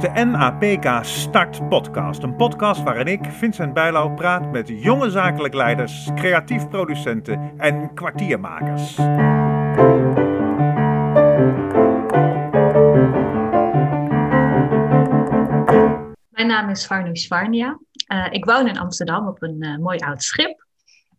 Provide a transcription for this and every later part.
de NAPK Start Podcast. Een podcast waarin ik, Vincent Bijlau, praat met jonge zakelijk leiders, creatief producenten en kwartiermakers. Mijn naam is Varnu Svarnia. Uh, ik woon in Amsterdam op een uh, mooi oud schip.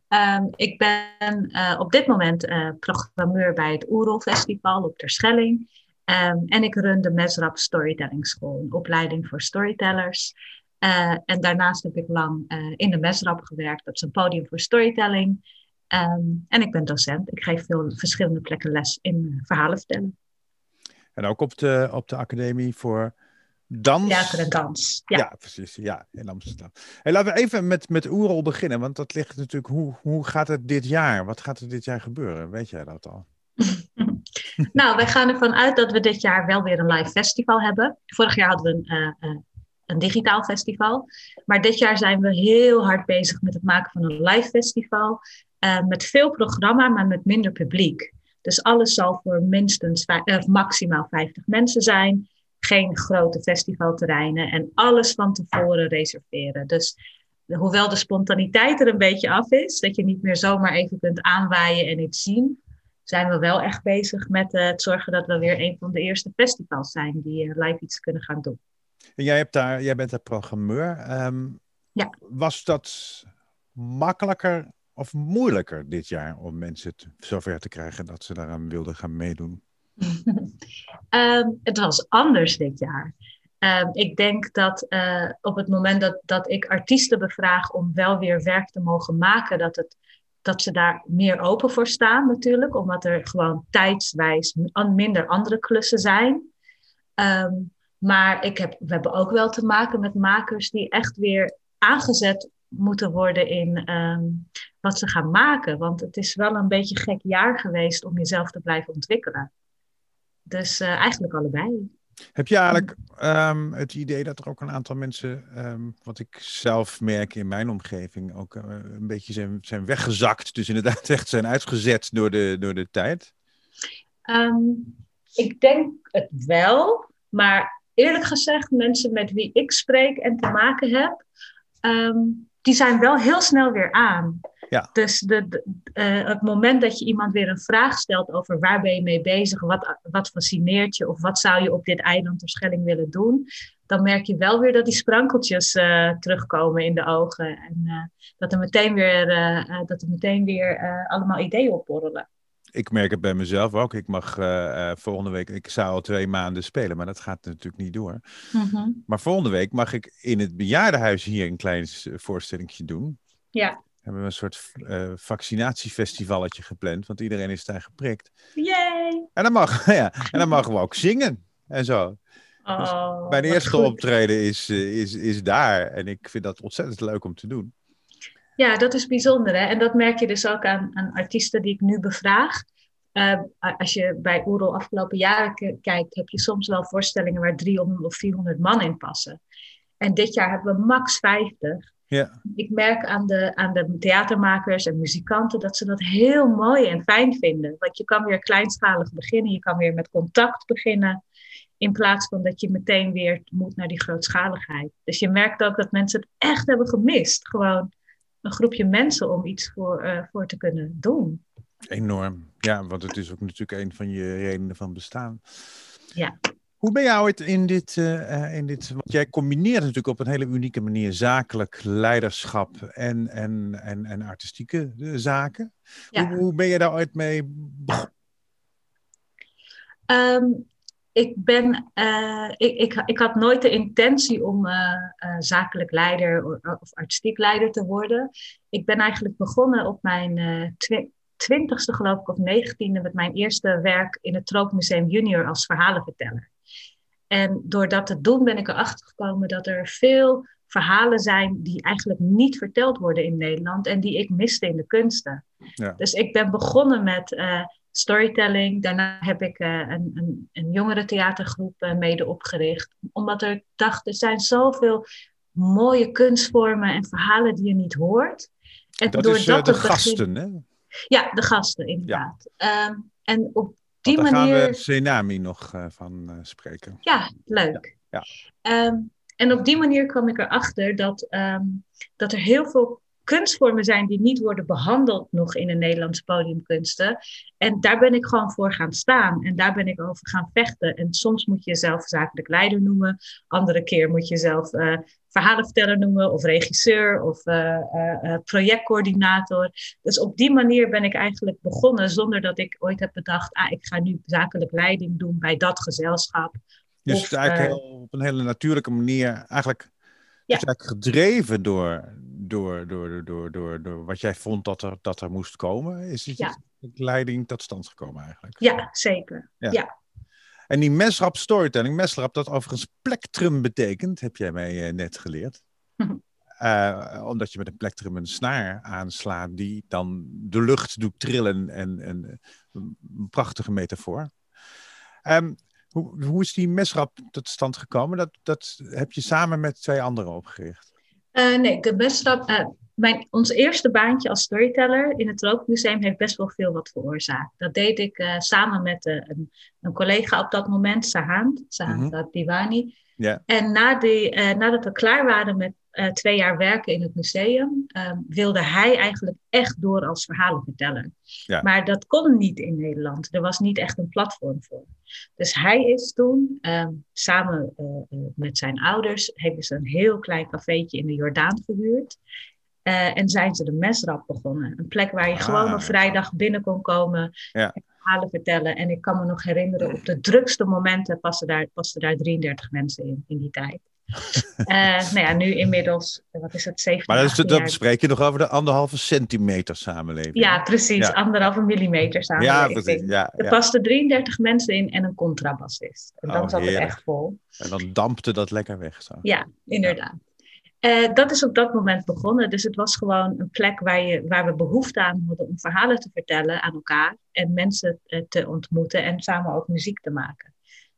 Um, ik ben uh, op dit moment programmeur bij het Oerol Festival op Terschelling. Um, en ik run de Mesrap Storytelling School, een opleiding voor storytellers. Uh, en daarnaast heb ik lang uh, in de Mesrap gewerkt. Dat is een podium voor storytelling. Um, en ik ben docent. Ik geef veel verschillende plekken les in verhalen vertellen. En ook op de, op de Academie voor Dans? Theater en dans. Ja, ja precies. Ja, in Amsterdam. Hey, laten we even met, met Oerol beginnen. Want dat ligt natuurlijk... Hoe, hoe gaat het dit jaar? Wat gaat er dit jaar gebeuren? Weet jij dat al? nou, wij gaan ervan uit dat we dit jaar wel weer een live festival hebben. Vorig jaar hadden we een, uh, een digitaal festival. Maar dit jaar zijn we heel hard bezig met het maken van een live festival. Uh, met veel programma, maar met minder publiek. Dus alles zal voor minstens maximaal 50 mensen zijn. Geen grote festivalterreinen en alles van tevoren reserveren. Dus hoewel de spontaniteit er een beetje af is, dat je niet meer zomaar even kunt aanwaaien en iets zien, zijn we wel echt bezig met uh, het zorgen dat we weer een van de eerste festivals zijn die uh, live iets kunnen gaan doen. En jij, hebt daar, jij bent daar programmeur. Um, ja. Was dat makkelijker of moeilijker dit jaar om mensen zover te krijgen dat ze daaraan wilden gaan meedoen? um, het was anders dit jaar. Um, ik denk dat uh, op het moment dat, dat ik artiesten bevraag om wel weer werk te mogen maken, dat het dat ze daar meer open voor staan natuurlijk, omdat er gewoon tijdswijs minder andere klussen zijn. Um, maar ik heb, we hebben ook wel te maken met makers die echt weer aangezet moeten worden in um, wat ze gaan maken. Want het is wel een beetje gek jaar geweest om jezelf te blijven ontwikkelen. Dus uh, eigenlijk allebei. Heb je eigenlijk um, het idee dat er ook een aantal mensen, um, wat ik zelf merk in mijn omgeving, ook uh, een beetje zijn, zijn weggezakt, dus inderdaad echt zijn uitgezet door de, door de tijd? Um, ik denk het wel, maar eerlijk gezegd, mensen met wie ik spreek en te maken heb, die zijn wel heel snel weer aan. Ja. Dus de, de uh, het moment dat je iemand weer een vraag stelt over waar ben je mee bezig, wat, wat fascineert je of wat zou je op dit eiland ter Schelling willen doen, dan merk je wel weer dat die sprankeltjes uh, terugkomen in de ogen en uh, dat er meteen weer, dat er meteen weer allemaal ideeën opborrelen. Ik merk het bij mezelf ook. Ik mag volgende week, ik zou al twee maanden spelen, maar dat gaat natuurlijk niet door. Mm -hmm. Maar volgende week mag ik in het bejaardenhuis hier een klein voorstelling doen. Ja hebben we een soort uh, vaccinatiefestivalletje gepland, want iedereen is daar geprikt. Yay! En dan, mag, ja, en dan mogen we ook zingen en zo. Oh, dus mijn eerste goed. optreden is, is, is daar en ik vind dat ontzettend leuk om te doen. Ja, dat is bijzonder. Hè? En dat merk je dus ook aan, aan artiesten die ik nu bevraag. Uh, als je bij Oerol afgelopen jaren kijkt, heb je soms wel voorstellingen waar 300 of 400 man in passen. En dit jaar hebben we max 50. Ja. Ik merk aan de, aan de theatermakers en muzikanten dat ze dat heel mooi en fijn vinden. Want je kan weer kleinschalig beginnen, je kan weer met contact beginnen. In plaats van dat je meteen weer moet naar die grootschaligheid. Dus je merkt ook dat mensen het echt hebben gemist. Gewoon een groepje mensen om iets voor, uh, voor te kunnen doen. Enorm. Ja, want het is ook natuurlijk een van je redenen van bestaan. Ja. Hoe ben jij ooit in dit, uh, in dit, want jij combineert natuurlijk op een hele unieke manier zakelijk leiderschap en, en, en, en artistieke zaken. Ja. Hoe, hoe ben je daar ooit mee begonnen? Um, ik, ben, uh, ik, ik, ik had nooit de intentie om uh, zakelijk leider of, of, artistiek leider te worden. Ik ben eigenlijk begonnen op mijn twintigste, geloof ik, of negentiende, met mijn eerste werk in het Tropenmuseum Junior als verhalenverteller. En door dat te doen ben ik erachter gekomen dat er veel verhalen zijn die eigenlijk niet verteld worden in Nederland en die ik miste in de kunsten. Ja. Dus ik ben begonnen met uh, storytelling. Daarna heb ik uh, een, een, een jongere theatergroep uh, mede opgericht. Omdat ik dacht, er zijn zoveel mooie kunstvormen en verhalen die je niet hoort. En dat is de gasten, hè? Ja, de gasten, inderdaad. Ja. Um, en op die daar manier... gaan we Senami nog uh, van uh, spreken. Ja, leuk. Ja. Ehm, en op die manier kwam ik erachter dat, ehm, dat er heel veel kunstvormen zijn die niet worden behandeld nog in de Nederlandse podiumkunsten. En daar ben ik gewoon voor gaan staan en daar ben ik over gaan vechten. En soms moet je jezelf zakelijk leider noemen, andere keer moet je jezelf uh, verhalenverteller noemen of regisseur of uh, uh, projectcoördinator. Dus op die manier ben ik eigenlijk begonnen zonder dat ik ooit heb bedacht, ah, ik ga nu zakelijk leiding doen bij dat gezelschap. Dus of, eigenlijk heel, op een hele natuurlijke manier eigenlijk ja. eigenlijk gedreven door, door, door, door, door, door wat jij vond dat er, dat er moest komen? Is het ja. leiding tot stand gekomen eigenlijk? Ja, zeker. Ja. En die mesrap storytelling, mesrap dat overigens plektrum betekent, heb jij mij uh, net geleerd. uh, omdat je met een plektrum een snaar aanslaat die dan de lucht doet trillen en, en een prachtige metafoor. Um, hoe, hoe is die mesrap tot stand gekomen? Dat, dat heb je samen met twee anderen opgericht. Uh, nee, de mesrap, mijn, ons eerste baantje als storyteller in het Tropenmuseum heeft best wel veel wat veroorzaakt. Dat deed ik uh, samen met een, een, collega op dat moment, Sahand, Sahand mm -hmm. Diwani. Yeah. En na die, nadat we klaar waren met twee jaar werken in het museum, uh, wilde hij eigenlijk echt door als verhalenverteller. Maar dat kon niet in Nederland. Er was niet echt een platform voor. Dus hij is toen, um, samen met zijn ouders, hebben ze een heel klein cafeetje in de Jordaan gehuurd. Uh, en zijn ze de mesrap begonnen. Een plek waar je ah. gewoon op vrijdag binnen kon komen. Ja. En verhalen vertellen. En ik kan me nog herinneren, op de drukste momenten passen daar, pasten daar 33 mensen in, in die tijd. uh, nou ja, nu inmiddels, wat is het, 17 Maar dat, dat spreek je nog over de anderhalve centimeter samenleving. Ja, precies, ja. anderhalve millimeter samenleving. Ja, precies. Ja, er pasten 33 mensen in en een contrabassist. En dan oh, zat het echt vol. En dan dampte dat lekker weg. Zo. Ja, inderdaad. Uh, dat is op dat moment begonnen. Dus het was gewoon een plek waar, je, waar we behoefte aan hadden om verhalen te vertellen aan elkaar en mensen uh, te ontmoeten en samen ook muziek te maken.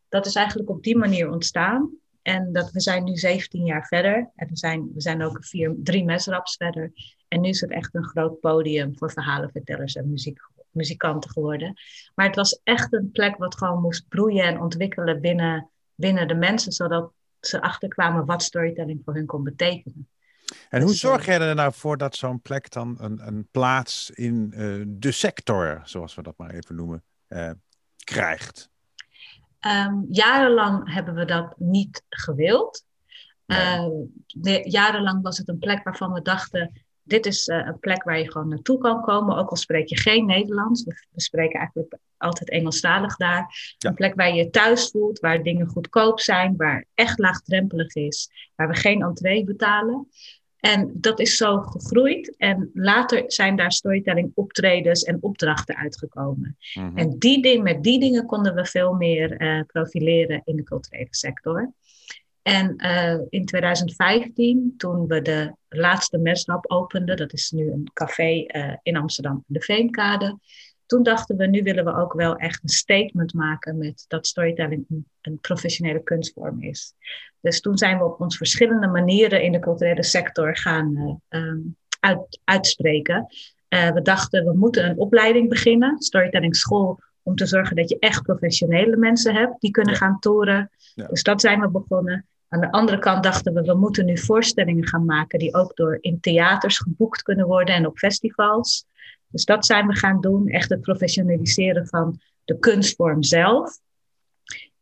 Dat is eigenlijk op die manier ontstaan. En dat, we zijn nu 17 jaar verder. En we zijn, we zijn ook vier, drie mesraps verder. En nu is het echt een groot podium voor verhalenvertellers en muzikanten geworden. Maar het was echt een plek wat gewoon moest broeien en ontwikkelen binnen, binnen de mensen. Zodat ze achterkwamen wat storytelling voor hun kon betekenen. En hoe dus, zorg eh, jij er nou voor dat zo'n plek dan een, een plaats in uh, de sector, zoals we dat maar even noemen, uh, krijgt? Um, jarenlang hebben we dat niet gewild. Uh, de, jarenlang was het een plek waarvan we dachten: dit is uh, een plek waar je gewoon naartoe kan komen, ook al spreek je geen Nederlands. We, we spreken eigenlijk altijd Engelstalig daar. Ja. Een plek waar je je thuis voelt, waar dingen goedkoop zijn, waar echt laagdrempelig is, waar we geen entree betalen. En dat is zo gegroeid. En later zijn daar storytelling optredens en opdrachten uitgekomen. Mm -hmm. En die ding, met die dingen konden we veel meer uh, profileren in de culturele sector. En uh, in 2015, toen we de laatste mesnap openden, dat is nu een café uh, in Amsterdam, de Veenkade, toen dachten we, nu willen we ook wel echt een statement maken met dat storytelling een, een professionele kunstvorm is. Dus toen zijn we op ons verschillende manieren in de culturele sector gaan uh, um, uit, uitspreken. We dachten, we moeten een opleiding beginnen, storytelling school, om te zorgen dat je echt professionele mensen hebt die kunnen ja. gaan toren. Ja. Dus dat zijn we begonnen. Aan de andere kant dachten we, we moeten nu voorstellingen gaan maken die ook door in theaters geboekt kunnen worden en op festivals. Dus dat zijn we gaan doen, echt het professionaliseren van de kunstvorm zelf.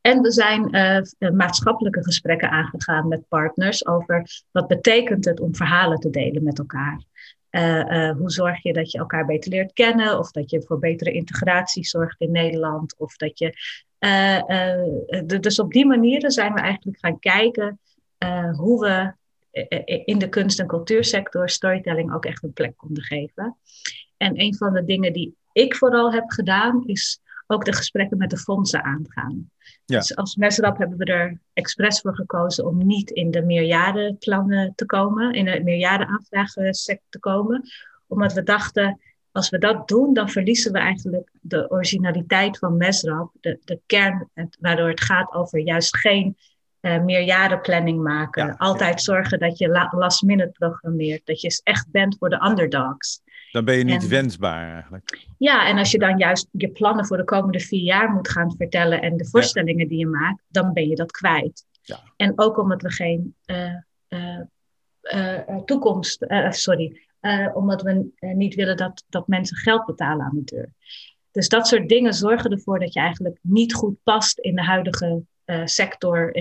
En we zijn uh, maatschappelijke gesprekken aangegaan met partners over wat betekent het om verhalen te delen met elkaar. Uh, uh, hoe zorg je dat je elkaar beter leert kennen, of dat je voor betere integratie zorgt in Nederland, of dat je. De, dus op die manieren zijn we eigenlijk gaan kijken hoe we in de kunst- en cultuursector storytelling ook echt een plek konden geven. En een van de dingen die ik vooral heb gedaan, is ook de gesprekken met de fondsen aangaan. Ja. Dus als Mesrap hebben we er expres voor gekozen om niet in de meerjarenplannen te komen, in de meerjarenaanvragensector te komen. Omdat we dachten, als we dat doen, dan verliezen we eigenlijk de originaliteit van Mesrap, de, de kern, waardoor het gaat over juist geen uh, meerjarenplanning maken. Ja, Altijd ja. zorgen dat je last minute programmeert, dat je echt bent voor de underdogs. Dan ben je niet en, wensbaar eigenlijk. Ja, en als je dan juist je plannen voor de komende vier jaar moet gaan vertellen en de voorstellingen ja. die je maakt, dan ben je dat kwijt. Ja. En ook omdat we geen toekomst, sorry, omdat we niet willen dat, dat mensen geld betalen aan de deur. Dus dat soort dingen zorgen ervoor dat je eigenlijk niet goed past in de huidige sector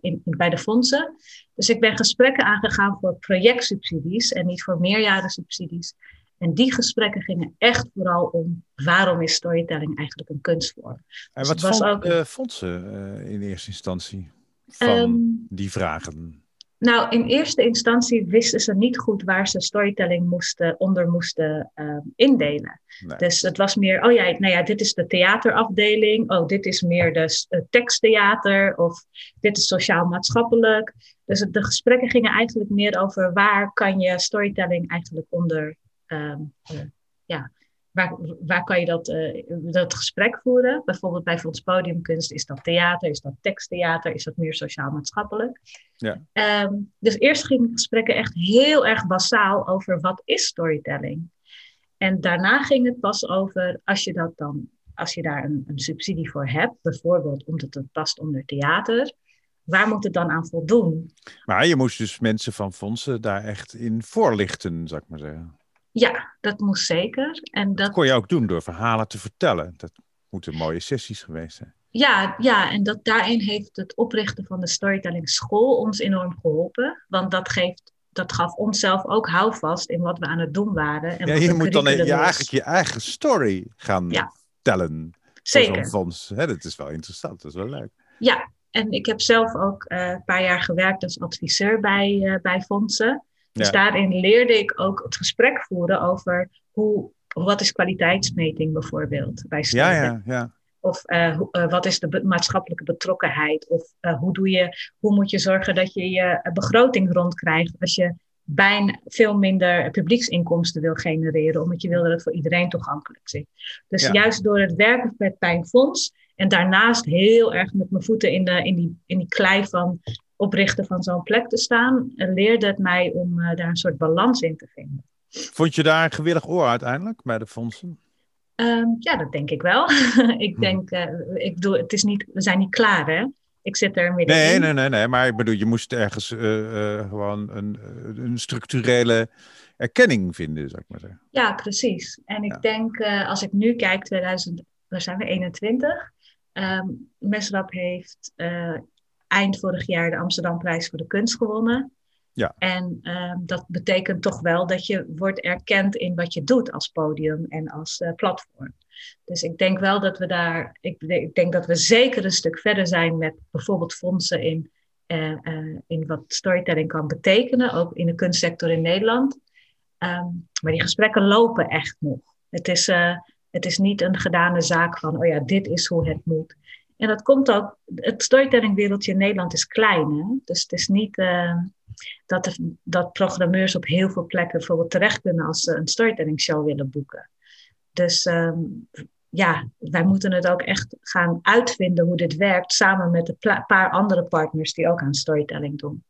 in, bij de fondsen. Dus ik ben gesprekken aangegaan voor projectsubsidies en niet voor meerjarensubsidies. En die gesprekken gingen echt vooral om waarom is storytelling eigenlijk een kunstvorm. En dus wat was ook de fondsen in eerste instantie van ehm, die vragen? Nou, in eerste instantie wisten ze niet goed waar ze storytelling moesten, onder moesten uh, indelen. Dus het was meer, oh ja, nou ja, dit is de theaterafdeling, oh, dit is meer de uh, teksttheater, of dit is sociaal-maatschappelijk. Dus de gesprekken gingen eigenlijk meer over waar kan je storytelling eigenlijk onder ja, waar, waar kan je dat, uh, dat gesprek voeren? Bijvoorbeeld bij Fonds Podiumkunst, is dat theater, is dat teksttheater, is dat meer sociaal-maatschappelijk? Ja. Um, dus eerst gingen gesprekken echt heel erg basaal over wat is storytelling? En daarna ging het pas over, als je, dat dan, als je daar een, een subsidie voor hebt, bijvoorbeeld omdat het past onder theater, waar moet het dan aan voldoen? Maar je moest dus mensen van fondsen daar echt in voorlichten, zou ik maar zeggen. Ja, dat moest zeker. En dat... dat kon je ook doen door verhalen te vertellen. Dat moeten mooie sessies geweest zijn. Ja, ja, en dat, daarin heeft het oprichten van de Storytelling School ons enorm geholpen. Want dat, geeft, dat gaf onszelf ook houvast in wat we aan het doen waren. En ja, je moet dan je eigenlijk je eigen story gaan tellen. Zeker. Fonds. Hè, dat is wel interessant, dat is wel leuk. Ja, en ik heb zelf ook uh, een paar jaar gewerkt als adviseur bij, uh, bij fondsen. Dus daarin leerde ik ook het gesprek voeren over hoe, wat is kwaliteitsmeting bijvoorbeeld bij studenten. Ja, ja, ja. Of uh, wat is de maatschappelijke betrokkenheid? Of uh, hoe, doe je, hoe moet je zorgen dat je je begroting rondkrijgt als je bijna veel minder publieksinkomsten wil genereren, omdat je wil dat het voor iedereen toegankelijk is. Dus juist door het werken met Pijn Fonds en daarnaast heel erg met mijn voeten in, de, in, die, in die klei van oprichten van zo'n plek te staan, leerde het mij om uh, daar een soort balans in te vinden. Vond je daar een gewillig oor uiteindelijk bij de fondsen? Um, ja, dat denk ik wel. ik hm. denk, uh, ik bedoel, het is niet, we zijn niet klaar hè. Ik zit er middenin. Nee, nee, nee, nee. Maar ik bedoel, je moest ergens uh, gewoon een, een structurele erkenning vinden, zou ik maar zeggen. Ja, precies. En ik ja. denk, als ik nu kijk, 2000, waar zijn we, 21. Um, ehm, Mesrap heeft eind vorig jaar de Amsterdamprijs voor de kunst gewonnen. Ja. En uh, dat betekent toch wel dat je wordt erkend in wat je doet als podium en als uh, platform. Dus ik denk wel dat we daar, ik, ik, denk dat we zeker een stuk verder zijn met bijvoorbeeld fondsen in, uh, in wat storytelling kan betekenen, ook in de kunstsector in Nederland. Um, maar die gesprekken lopen echt nog. Het is, het is niet een gedane zaak van, oh ja, dit is hoe het moet. En dat komt ook, het storytellingwereldje in Nederland is klein. Hè? Dus het is niet uh, dat, er, dat programmeurs op heel veel plekken bijvoorbeeld terecht kunnen als ze een storytelling show willen boeken. Dus um, ja, wij moeten het ook echt gaan uitvinden hoe dit werkt, samen met een paar andere partners die ook aan storytelling doen.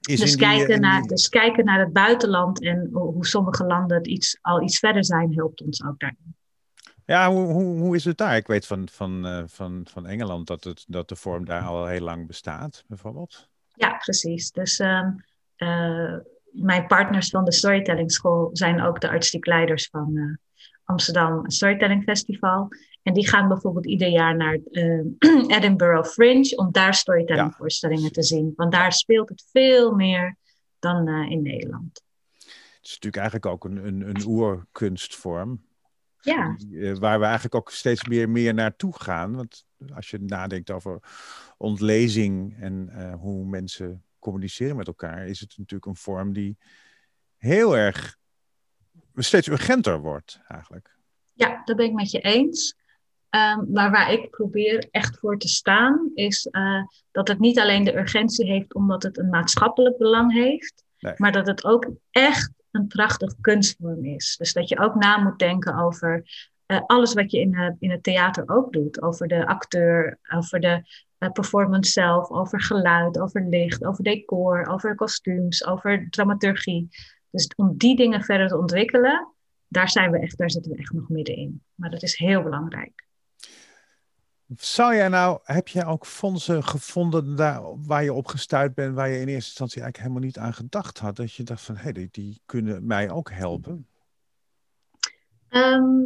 dus, kijken naar, dus kijken naar het buitenland en hoe sommige landen het iets, al iets verder zijn, helpt ons ook daarin. Ja, hoe, hoe, hoe is het daar? Ik weet van, van, uh, van, van Engeland dat, het, dat de vorm daar al heel lang bestaat, bijvoorbeeld. Ja, precies. Dus um, uh, mijn partners van de Storytelling School zijn ook de artistiek leiders van uh, Amsterdam Storytelling Festival. En die gaan bijvoorbeeld ieder jaar naar Edinburgh Fringe om daar storytelling voorstellingen te zien. Want daar speelt het veel meer dan in Nederland. Het is natuurlijk eigenlijk ook een, een, een oerkunstvorm. Ja. Eh, waar we eigenlijk ook steeds meer, meer naartoe gaan. Want als je nadenkt over ontlezing en uh, hoe mensen communiceren met elkaar, is het natuurlijk een vorm die heel erg steeds urgenter wordt eigenlijk. Ja, dat ben ik met je eens. Um, maar waar ik probeer echt voor te staan, is uh, dat het niet alleen de urgentie heeft omdat het een maatschappelijk belang heeft, nee. maar dat het ook echt een prachtig kunstvorm is. Dus dat je ook na moet denken over uh, alles wat je in, uh, in het theater ook doet. Over de acteur, over de uh, performance zelf, over geluid, over licht, over decor, over kostuums, over dramaturgie. Dus om die dingen verder te ontwikkelen, daar, zijn we echt, daar zitten we echt nog middenin. Maar dat is heel belangrijk. Zou jij nou, heb je ook fondsen gevonden daar, waar je op gestuurd bent, waar je in eerste instantie eigenlijk helemaal niet aan gedacht had? Dat je dacht van, hé, hey, die, die, kunnen mij ook helpen? Ehm,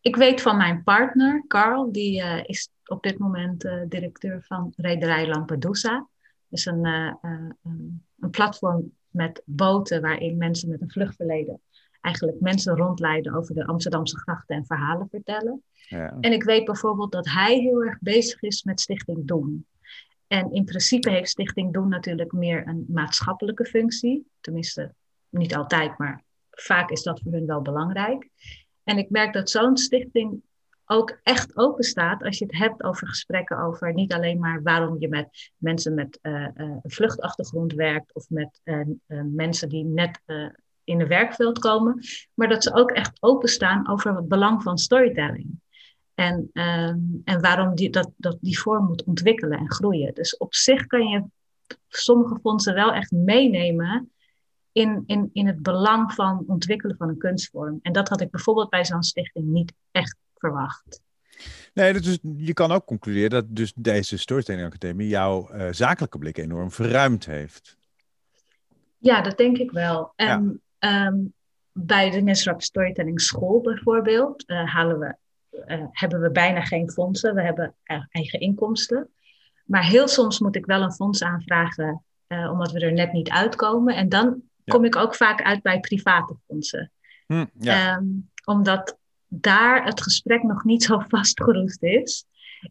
ik weet van mijn partner, Carl, die uh, is op dit moment uh, directeur van Rederij Lampedusa. Is een, uh, een platform met boten waarin mensen met een vluchtverleden eigenlijk mensen rondleiden over de Amsterdamse grachten en verhalen vertellen. Ja. En ik weet bijvoorbeeld dat hij heel erg bezig is met Stichting Doen. En in principe heeft Stichting Doen natuurlijk meer een maatschappelijke functie. Tenminste, niet altijd, maar vaak is dat voor hun wel belangrijk. En ik merk dat zo'n stichting ook echt open staat als je het hebt over gesprekken over niet alleen maar waarom je met mensen met uh, uh, vluchtachtergrond werkt of met uh, mensen die net in de werkveld komen, maar dat ze ook echt openstaan over het belang van storytelling. En, ehm, en waarom die, dat, dat die vorm moet ontwikkelen en groeien. Dus op zich kan je sommige fondsen wel echt meenemen in, in, in het belang van ontwikkelen van een kunstvorm. En dat had ik bijvoorbeeld bij zo'n stichting niet echt verwacht. Nee, dus je kan ook concluderen dat dus deze Storytelling Academie jouw uh, zakelijke blik enorm verruimd heeft. Ja, dat denk ik wel. En Ehm, bij de Misrap Storytelling School bijvoorbeeld uh, halen we, uh, hebben we bijna geen fondsen. We hebben eigen inkomsten. Maar heel soms moet ik wel een fonds aanvragen, uh, omdat we er net niet uitkomen. En dan kom ik ook vaak uit bij private fondsen. Hm, ja. um, omdat daar het gesprek nog niet zo vastgeroest is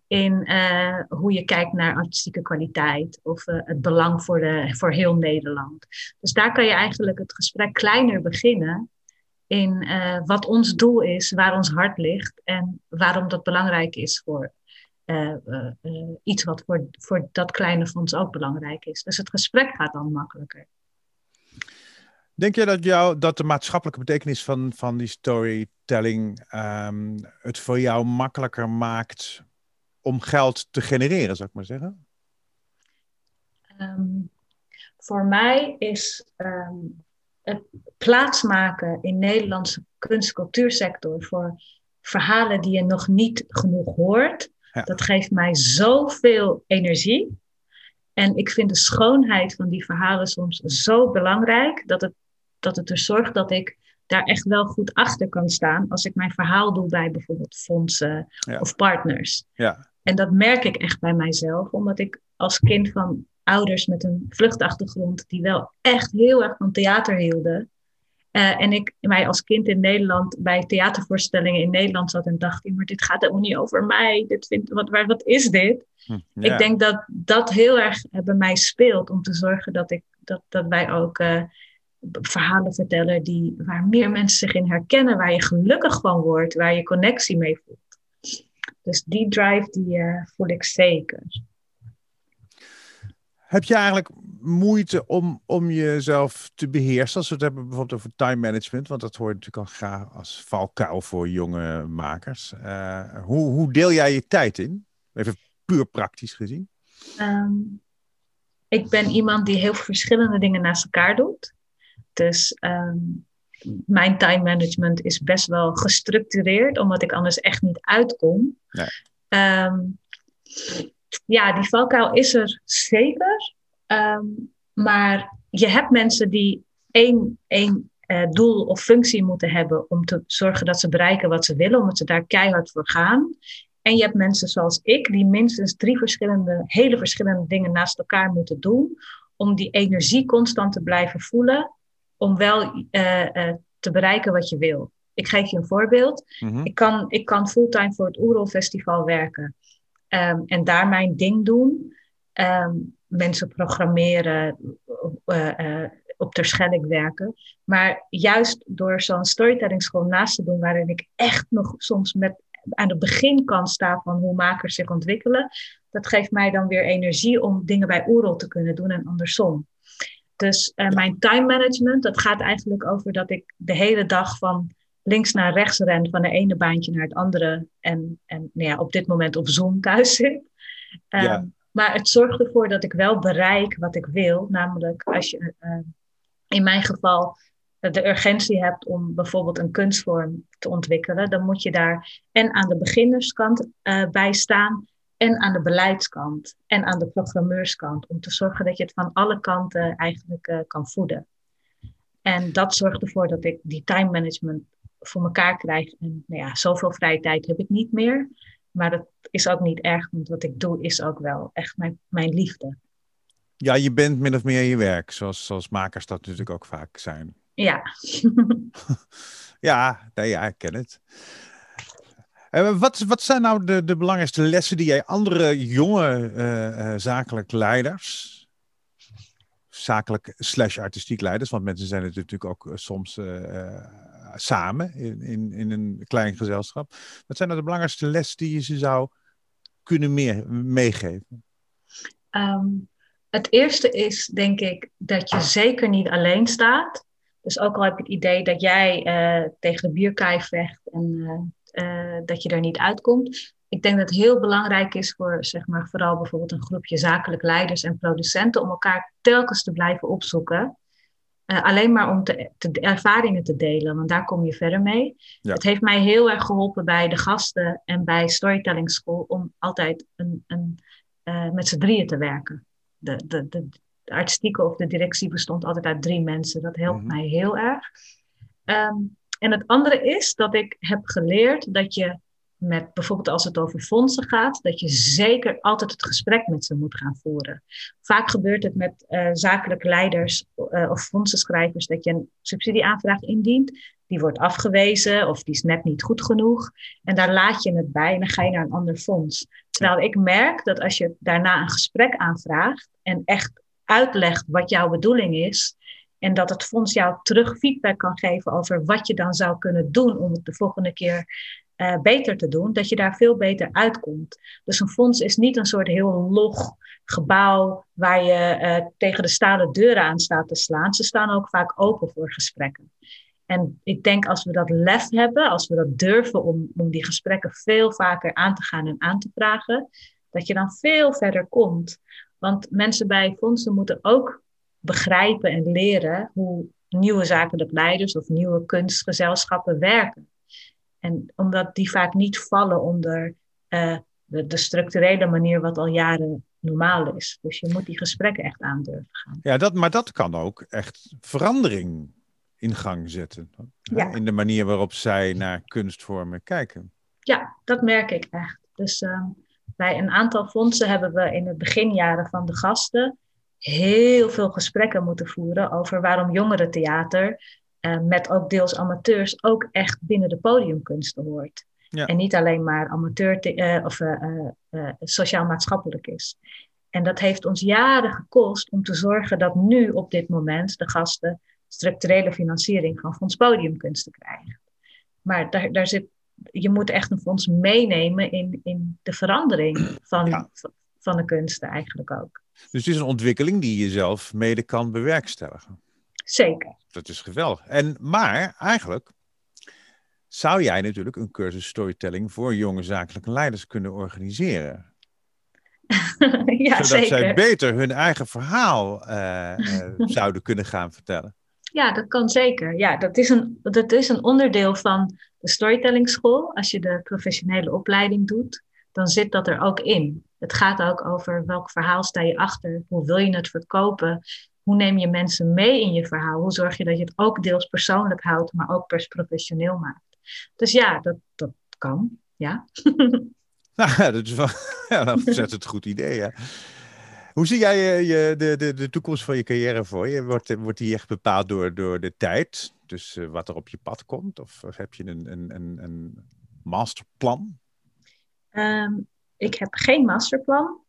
in uh, hoe je kijkt naar artistieke kwaliteit of uh, het belang voor, de, voor heel Nederland. Dus daar kan je eigenlijk het gesprek kleiner beginnen in uh, wat ons doel is, waar ons hart ligt en waarom dat belangrijk is voor iets wat voor, voor dat kleine fonds ook belangrijk is. Dus het gesprek gaat dan makkelijker. Denk je dat, jou, dat de maatschappelijke betekenis van, van die storytelling um, het voor jou makkelijker maakt om geld te genereren, zou ik maar zeggen? Um, voor mij is um, het plaatsmaken in Nederlandse kunst- cultuursector voor verhalen die je nog niet genoeg hoort. Dat geeft mij zoveel energie. En ik vind de schoonheid van die verhalen soms zo belangrijk dat het, dat het er zorgt dat ik daar echt wel goed achter kan staan als ik mijn verhaal doe bij bijvoorbeeld fondsen of partners. Ja. En dat merk ik echt bij mijzelf, omdat ik als kind van ouders met een vluchtachtergrond, die wel echt heel erg van theater hielden. Uh, en ik mij als kind in Nederland bij theatervoorstellingen in Nederland zat en dacht, maar dit gaat helemaal niet over mij. Dit vindt, wat, wat is dit? Hm, Ik denk dat dat heel erg bij mij speelt om te zorgen dat, ik, dat, dat wij ook uh, verhalen vertellen die, waar meer mensen zich in herkennen, waar je gelukkig van wordt, waar je connectie mee voelt. Dus die drive die uh, voel ik zeker. Heb je eigenlijk moeite om, om jezelf te beheersen? Als we het hebben bijvoorbeeld over time management, want dat hoort natuurlijk al graag als valkuil voor jonge makers. Uh, hoe, hoe deel jij je tijd in? Even puur praktisch gezien. Um, ik ben iemand die heel veel verschillende dingen naast elkaar doet. Dus um, mijn time management is best wel gestructureerd, omdat ik anders echt niet uitkom. Ja, um, ja die valkuil is er zeker. Um, maar je hebt mensen die één, één uh, doel of functie moeten hebben om te zorgen dat ze bereiken wat ze willen, omdat ze daar keihard voor gaan. En je hebt mensen zoals ik, die minstens drie verschillende, hele verschillende dingen naast elkaar moeten doen, om die energie constant te blijven voelen om wel uh, uh, te bereiken wat je wil. Ik geef je een voorbeeld. Mhm. ik, kan, ik kan fulltime voor het Oerol Festival werken um, en daar mijn ding doen. Um, mensen programmeren, uh, op Terschelling werken. Maar juist door zo'n storytelling school naast te doen, waarin ik echt nog soms met, aan het beginkant sta van hoe makers zich ontwikkelen, dat geeft mij dan weer energie om dingen bij Oerol te kunnen doen en andersom. Dus uh, mijn time management, dat gaat eigenlijk over dat ik de hele dag van links naar rechts ren, van de ene baantje naar het andere. En, en nou ja, op dit moment op Zoom thuis zit. Um, ja. Maar het zorgt ervoor dat ik wel bereik wat ik wil. Namelijk als je uh, in mijn geval de urgentie hebt om bijvoorbeeld een kunstvorm te ontwikkelen, dan moet je daar en aan de beginnerskant uh, bij staan en aan de beleidskant en aan de programmeurskant. Om te zorgen dat je het van alle kanten eigenlijk uh, kan voeden. En dat zorgt ervoor dat ik die time management voor elkaar krijg. En nou ja, zoveel vrije tijd heb ik niet meer. Maar dat is ook niet erg, want wat ik doe is ook wel echt mijn, mijn liefde. Ja, je bent min of meer je werk, zoals, zoals makers dat natuurlijk ook vaak zijn. Ja. ja, nee, ja, ik ken het. Uh, wat, wat zijn nou de, de belangrijkste lessen die jij andere jonge uh, zakelijk leiders, zakelijk slash artistiek leiders, want mensen zijn het natuurlijk ook soms samen in, in, in een klein gezelschap. Wat zijn nou de belangrijkste lessen die je ze zou kunnen meer, meegeven? Um, het eerste is, denk ik, dat je zeker niet alleen staat. Dus ook al heb je het idee dat jij tegen de bierkaai vecht en uh, uh, dat je er niet uitkomt. Ik denk dat het heel belangrijk is voor, zeg maar, vooral bijvoorbeeld een groepje zakelijk leiders en producenten om elkaar telkens te blijven opzoeken. alleen maar om te, te, ervaringen te delen, want daar kom je verder mee. Ja. Het heeft mij heel erg geholpen bij de gasten en bij Storytelling School om altijd een, een, met z'n drieën te werken de, de, de, de, artistieke of de directie bestond altijd uit drie mensen. Dat helpt mhm. mij heel erg. Um, en het andere is dat ik heb geleerd dat je met bijvoorbeeld als het over fondsen gaat, dat je zeker altijd het gesprek met ze moet gaan voeren. Vaak gebeurt het met uh, zakelijke leiders uh, of fondsenschrijvers dat je een subsidieaanvraag indient. Die wordt afgewezen of die is net niet goed genoeg. En daar laat je het bij en dan ga je naar een ander fonds. Terwijl ik merk dat als je daarna een gesprek aanvraagt en echt uitlegt wat jouw bedoeling is, en dat het fonds jou terug feedback kan geven over wat je dan zou kunnen doen om het de volgende keer uh, beter te doen, dat je daar veel beter uitkomt. Dus een fonds is niet een soort heel log gebouw waar je uh, tegen de stalen deuren aan staat te slaan. Ze staan ook vaak open voor gesprekken. En ik denk als we dat lef hebben, als we dat durven om, om die gesprekken veel vaker aan te gaan en aan te vragen, dat je dan veel verder komt. Want mensen bij fondsen moeten ook begrijpen en leren hoe nieuwe zakelijke leiders of nieuwe kunstgezelschappen werken. En omdat die vaak niet vallen onder uh, de, de, structurele manier wat al jaren normaal is. Dus je moet die gesprekken echt aandurven gaan. Ja, dat, maar dat kan ook echt verandering in gang zetten. Ja. In de manier waarop zij naar kunstvormen kijken. Ja, dat merk ik echt. Dus uh, bij een aantal fondsen hebben we in het beginjaren van de gasten heel veel gesprekken moeten voeren over waarom jongerentheater uh, met ook deels amateurs ook echt binnen de podiumkunsten hoort. Ja. En niet alleen maar amateur uh, of uh, sociaal-maatschappelijk is. En dat heeft ons jaren gekost om te zorgen dat nu op dit moment de gasten structurele financiering van Fonds Podiumkunsten krijgen. Maar daar, daar zit, je moet echt een fonds meenemen in, in de verandering van, ja. van de kunsten eigenlijk ook. Dus het is een ontwikkeling die je zelf mede kan bewerkstelligen. Zeker. Dat is geweldig. En, maar eigenlijk zou jij natuurlijk een cursus storytelling voor jonge zakelijke leiders kunnen organiseren. ja, Zodat zeker. zij beter hun eigen verhaal uh, uh, zouden kunnen gaan vertellen. Ja, dat kan zeker. Ja, dat is, een, dat is een onderdeel van de storytelling school. Als je de professionele opleiding doet, dan zit dat er ook in. Het gaat ook over welk verhaal sta je achter, hoe wil je het verkopen, hoe neem je mensen mee in je verhaal, hoe zorg je dat je het ook deels persoonlijk houdt, maar ook pers professioneel maakt. Dus ja, dat, dat kan, ja. Nou, dat is wel ja, een ontzettend goed idee. Hoe zie jij je, je, de, de, de toekomst van je carrière voor je? Wordt, wordt die echt bepaald door, door de tijd? Dus uh, wat er op je pad komt? Of, of heb je een, een, een, een masterplan? Um, ik heb geen masterplan.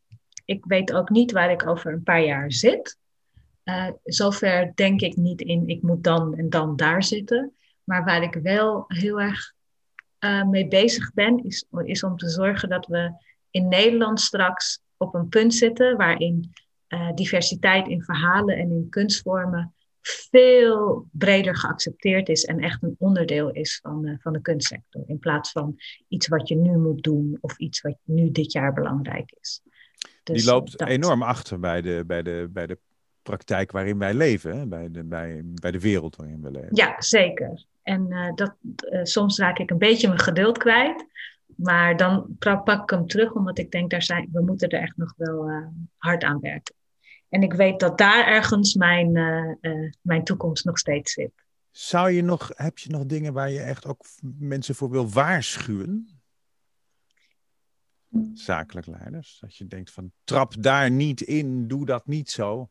Ik weet ook niet waar ik over een paar jaar zit. Uh, zover denk ik niet in, ik moet dan en dan daar zitten. Maar waar ik wel heel erg uh, mee bezig ben, is, is om te zorgen dat we in Nederland straks op een punt zitten waarin uh, diversiteit in verhalen en in kunstvormen veel breder geaccepteerd is en echt een onderdeel is van, uh, van de kunstsector. In plaats van iets wat je nu moet doen of iets wat nu dit jaar belangrijk is. Dus, Die loopt dat. enorm achter bij de, bij, de, bij de praktijk waarin wij leven, hè? Bij, de, bij, bij de wereld waarin we leven. Ja, zeker. En uh, dat, uh, soms raak ik een beetje mijn geduld kwijt. maar dan pak ik hem terug, omdat ik denk, daar zijn, we moeten er echt nog wel hard aan werken. En ik weet dat daar ergens mijn, uh, mijn toekomst nog steeds zit. Zou je nog, heb je nog dingen waar je echt ook mensen voor wil waarschuwen? Zakelijk leiders. Dat je denkt van trap daar niet in, doe dat niet zo.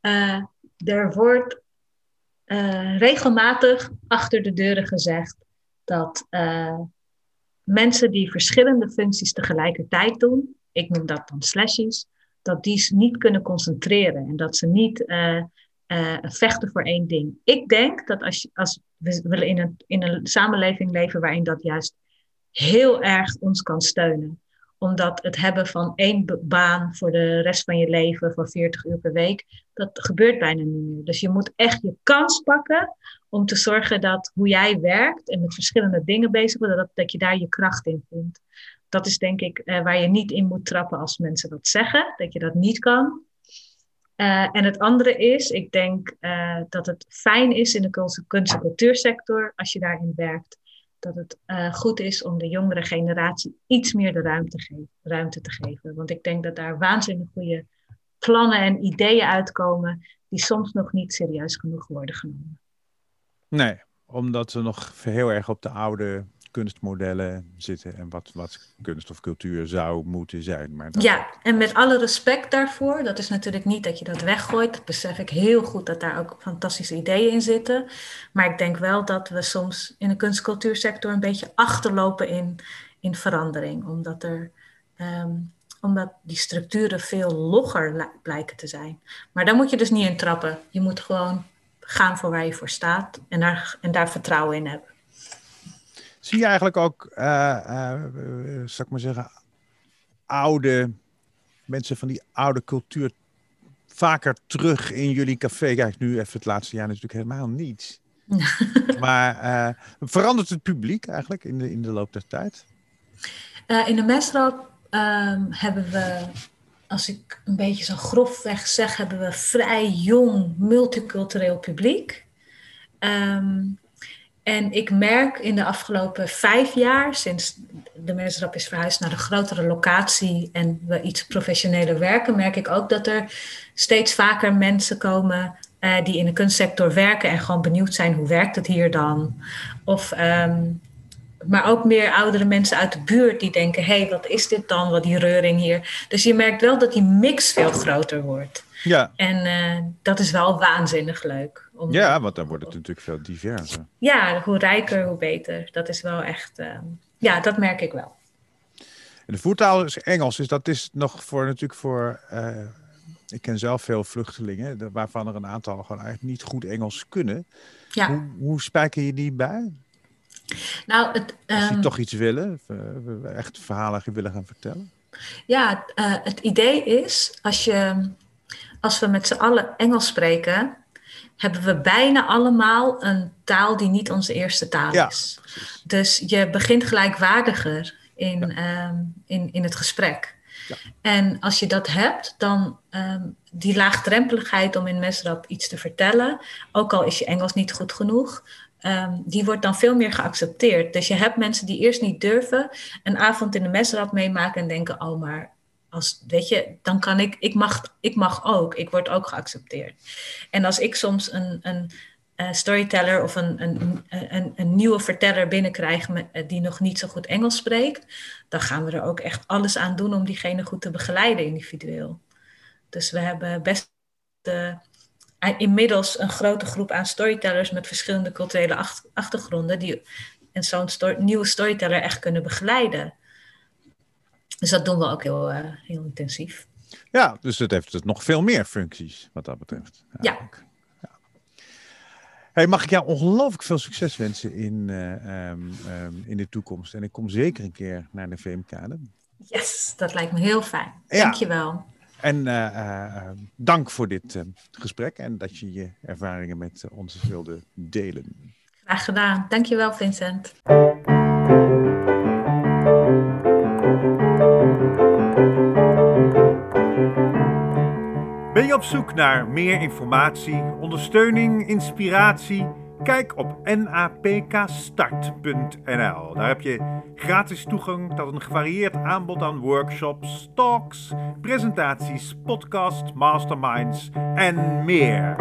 Uh, er wordt uh, regelmatig achter de deuren gezegd dat uh, mensen die verschillende functies tegelijkertijd doen, ik noem dat dan slashes, dat die niet kunnen concentreren en dat ze niet vechten voor één ding. Ik denk dat als, als we willen in een, in een samenleving leven waarin dat juist heel erg ons kan steunen omdat het hebben van één baan voor de rest van je leven, voor 40 uur per week, dat gebeurt bijna niet meer. Dus je moet echt je kans pakken om te zorgen dat hoe jij werkt en met verschillende dingen bezig bent, dat, dat je daar je kracht in vindt. Dat is denk ik uh, waar je niet in moet trappen als mensen dat zeggen, dat je dat niet kan. Uh, en het andere is, ik denk uh, dat het fijn is in de kunst- en cultuursector, als je daarin werkt, dat het goed is om de jongere generatie iets meer de ruimte, ge ruimte te geven. Want ik denk dat daar waanzinnig goede plannen en ideeën uitkomen die soms nog niet serieus genoeg worden genomen. Nee, omdat we nog heel erg op de oude kunstmodellen zitten en wat, wat kunst of cultuur zou moeten zijn. Maar Ja, en met alle respect daarvoor, dat is natuurlijk niet dat je dat weggooit. Dat besef ik heel goed dat daar ook fantastische ideeën in zitten. Maar ik denk wel dat we soms in de kunstcultuursector een beetje achterlopen in, in verandering. Omdat er. Um, omdat die structuren veel logger blijken te zijn. Maar daar moet je dus niet in trappen. Je moet gewoon gaan voor waar je voor staat en daar, en daar vertrouwen in hebben. Zie je eigenlijk ook, uh, uh, zal ik maar zeggen, oude mensen van die oude cultuur vaker terug in jullie café? Kijk, nu even het laatste jaar natuurlijk helemaal niet. maar uh, verandert het publiek eigenlijk in de, in de loop der tijd? in de mesroop um, hebben we, als ik een beetje zo grofweg zeg, hebben we vrij jong multicultureel publiek. Um, en ik merk in de afgelopen vijf jaar, sinds de mensenrap is verhuisd naar de grotere locatie en we iets professioneler werken, merk ik ook dat er steeds vaker mensen komen uh, die in de kunstsector werken en gewoon benieuwd zijn hoe werkt het hier dan. Of, um, maar ook meer oudere mensen uit de buurt die denken, hé, hey, wat is dit dan, wat die reuring hier. Dus je merkt wel dat die mix veel groter wordt. Ja. En uh, dat is wel waanzinnig leuk. Om, ja, want dan wordt het natuurlijk veel diverser. Ja, hoe rijker, hoe beter. Dat is wel echt, uh, ja, dat merk ik wel. En de voertaal is Engels, dus dat is nog voor natuurlijk voor. Uh, ik ken zelf veel vluchtelingen, waarvan er een aantal gewoon eigenlijk niet goed Engels kunnen. Ja. Hoe, hoe spijker je die bij? Nou, het, um, Als die ehm, toch iets willen, echt verhalen willen gaan vertellen? Ja, het idee is als je als we met z'n allen Engels spreken, hebben we bijna allemaal een taal die niet onze eerste taal is. Dus je begint gelijkwaardiger in, ehm, in, in het gesprek. Ja. En als je dat hebt, dan um, die laagdrempeligheid om in mesrap iets te vertellen, ook al is je Engels niet goed genoeg, um, die wordt dan veel meer geaccepteerd. Dus je hebt mensen die eerst niet durven een avond in de mesrap meemaken en denken, oh maar als, weet je, dan kan ik, ik mag, ik mag ook, ik word ook geaccepteerd. En als ik soms een, een storyteller of een, een, een, nieuwe verteller binnenkrijg eh, die nog niet zo goed Engels spreekt, dan gaan we er ook echt alles aan doen om diegene goed te begeleiden individueel. Dus we hebben best uh, inmiddels een grote groep aan storytellers met verschillende culturele achtergronden die en zo'n nieuwe storyteller echt kunnen begeleiden. Dus dat doen we ook heel, uh, heel intensief. Ja, dus het heeft nog veel meer functies wat dat betreft. Ja. ja. Hey, mag ik jou ongelooflijk veel succes wensen in, uh, um, um, in de toekomst. En ik kom zeker een keer naar de VMK. Yes, dat lijkt me heel fijn. Ja. Dankjewel. En uh, dank voor dit gesprek en dat je je ervaringen met ons wilde delen. Graag gedaan. Dankjewel, Vincent. Ben je op zoek naar meer informatie, ondersteuning, inspiratie, Kijk op napkstart.nl. Daar heb je gratis toegang tot een gevarieerd aanbod aan workshops, talks, presentaties, podcasts, masterminds en meer.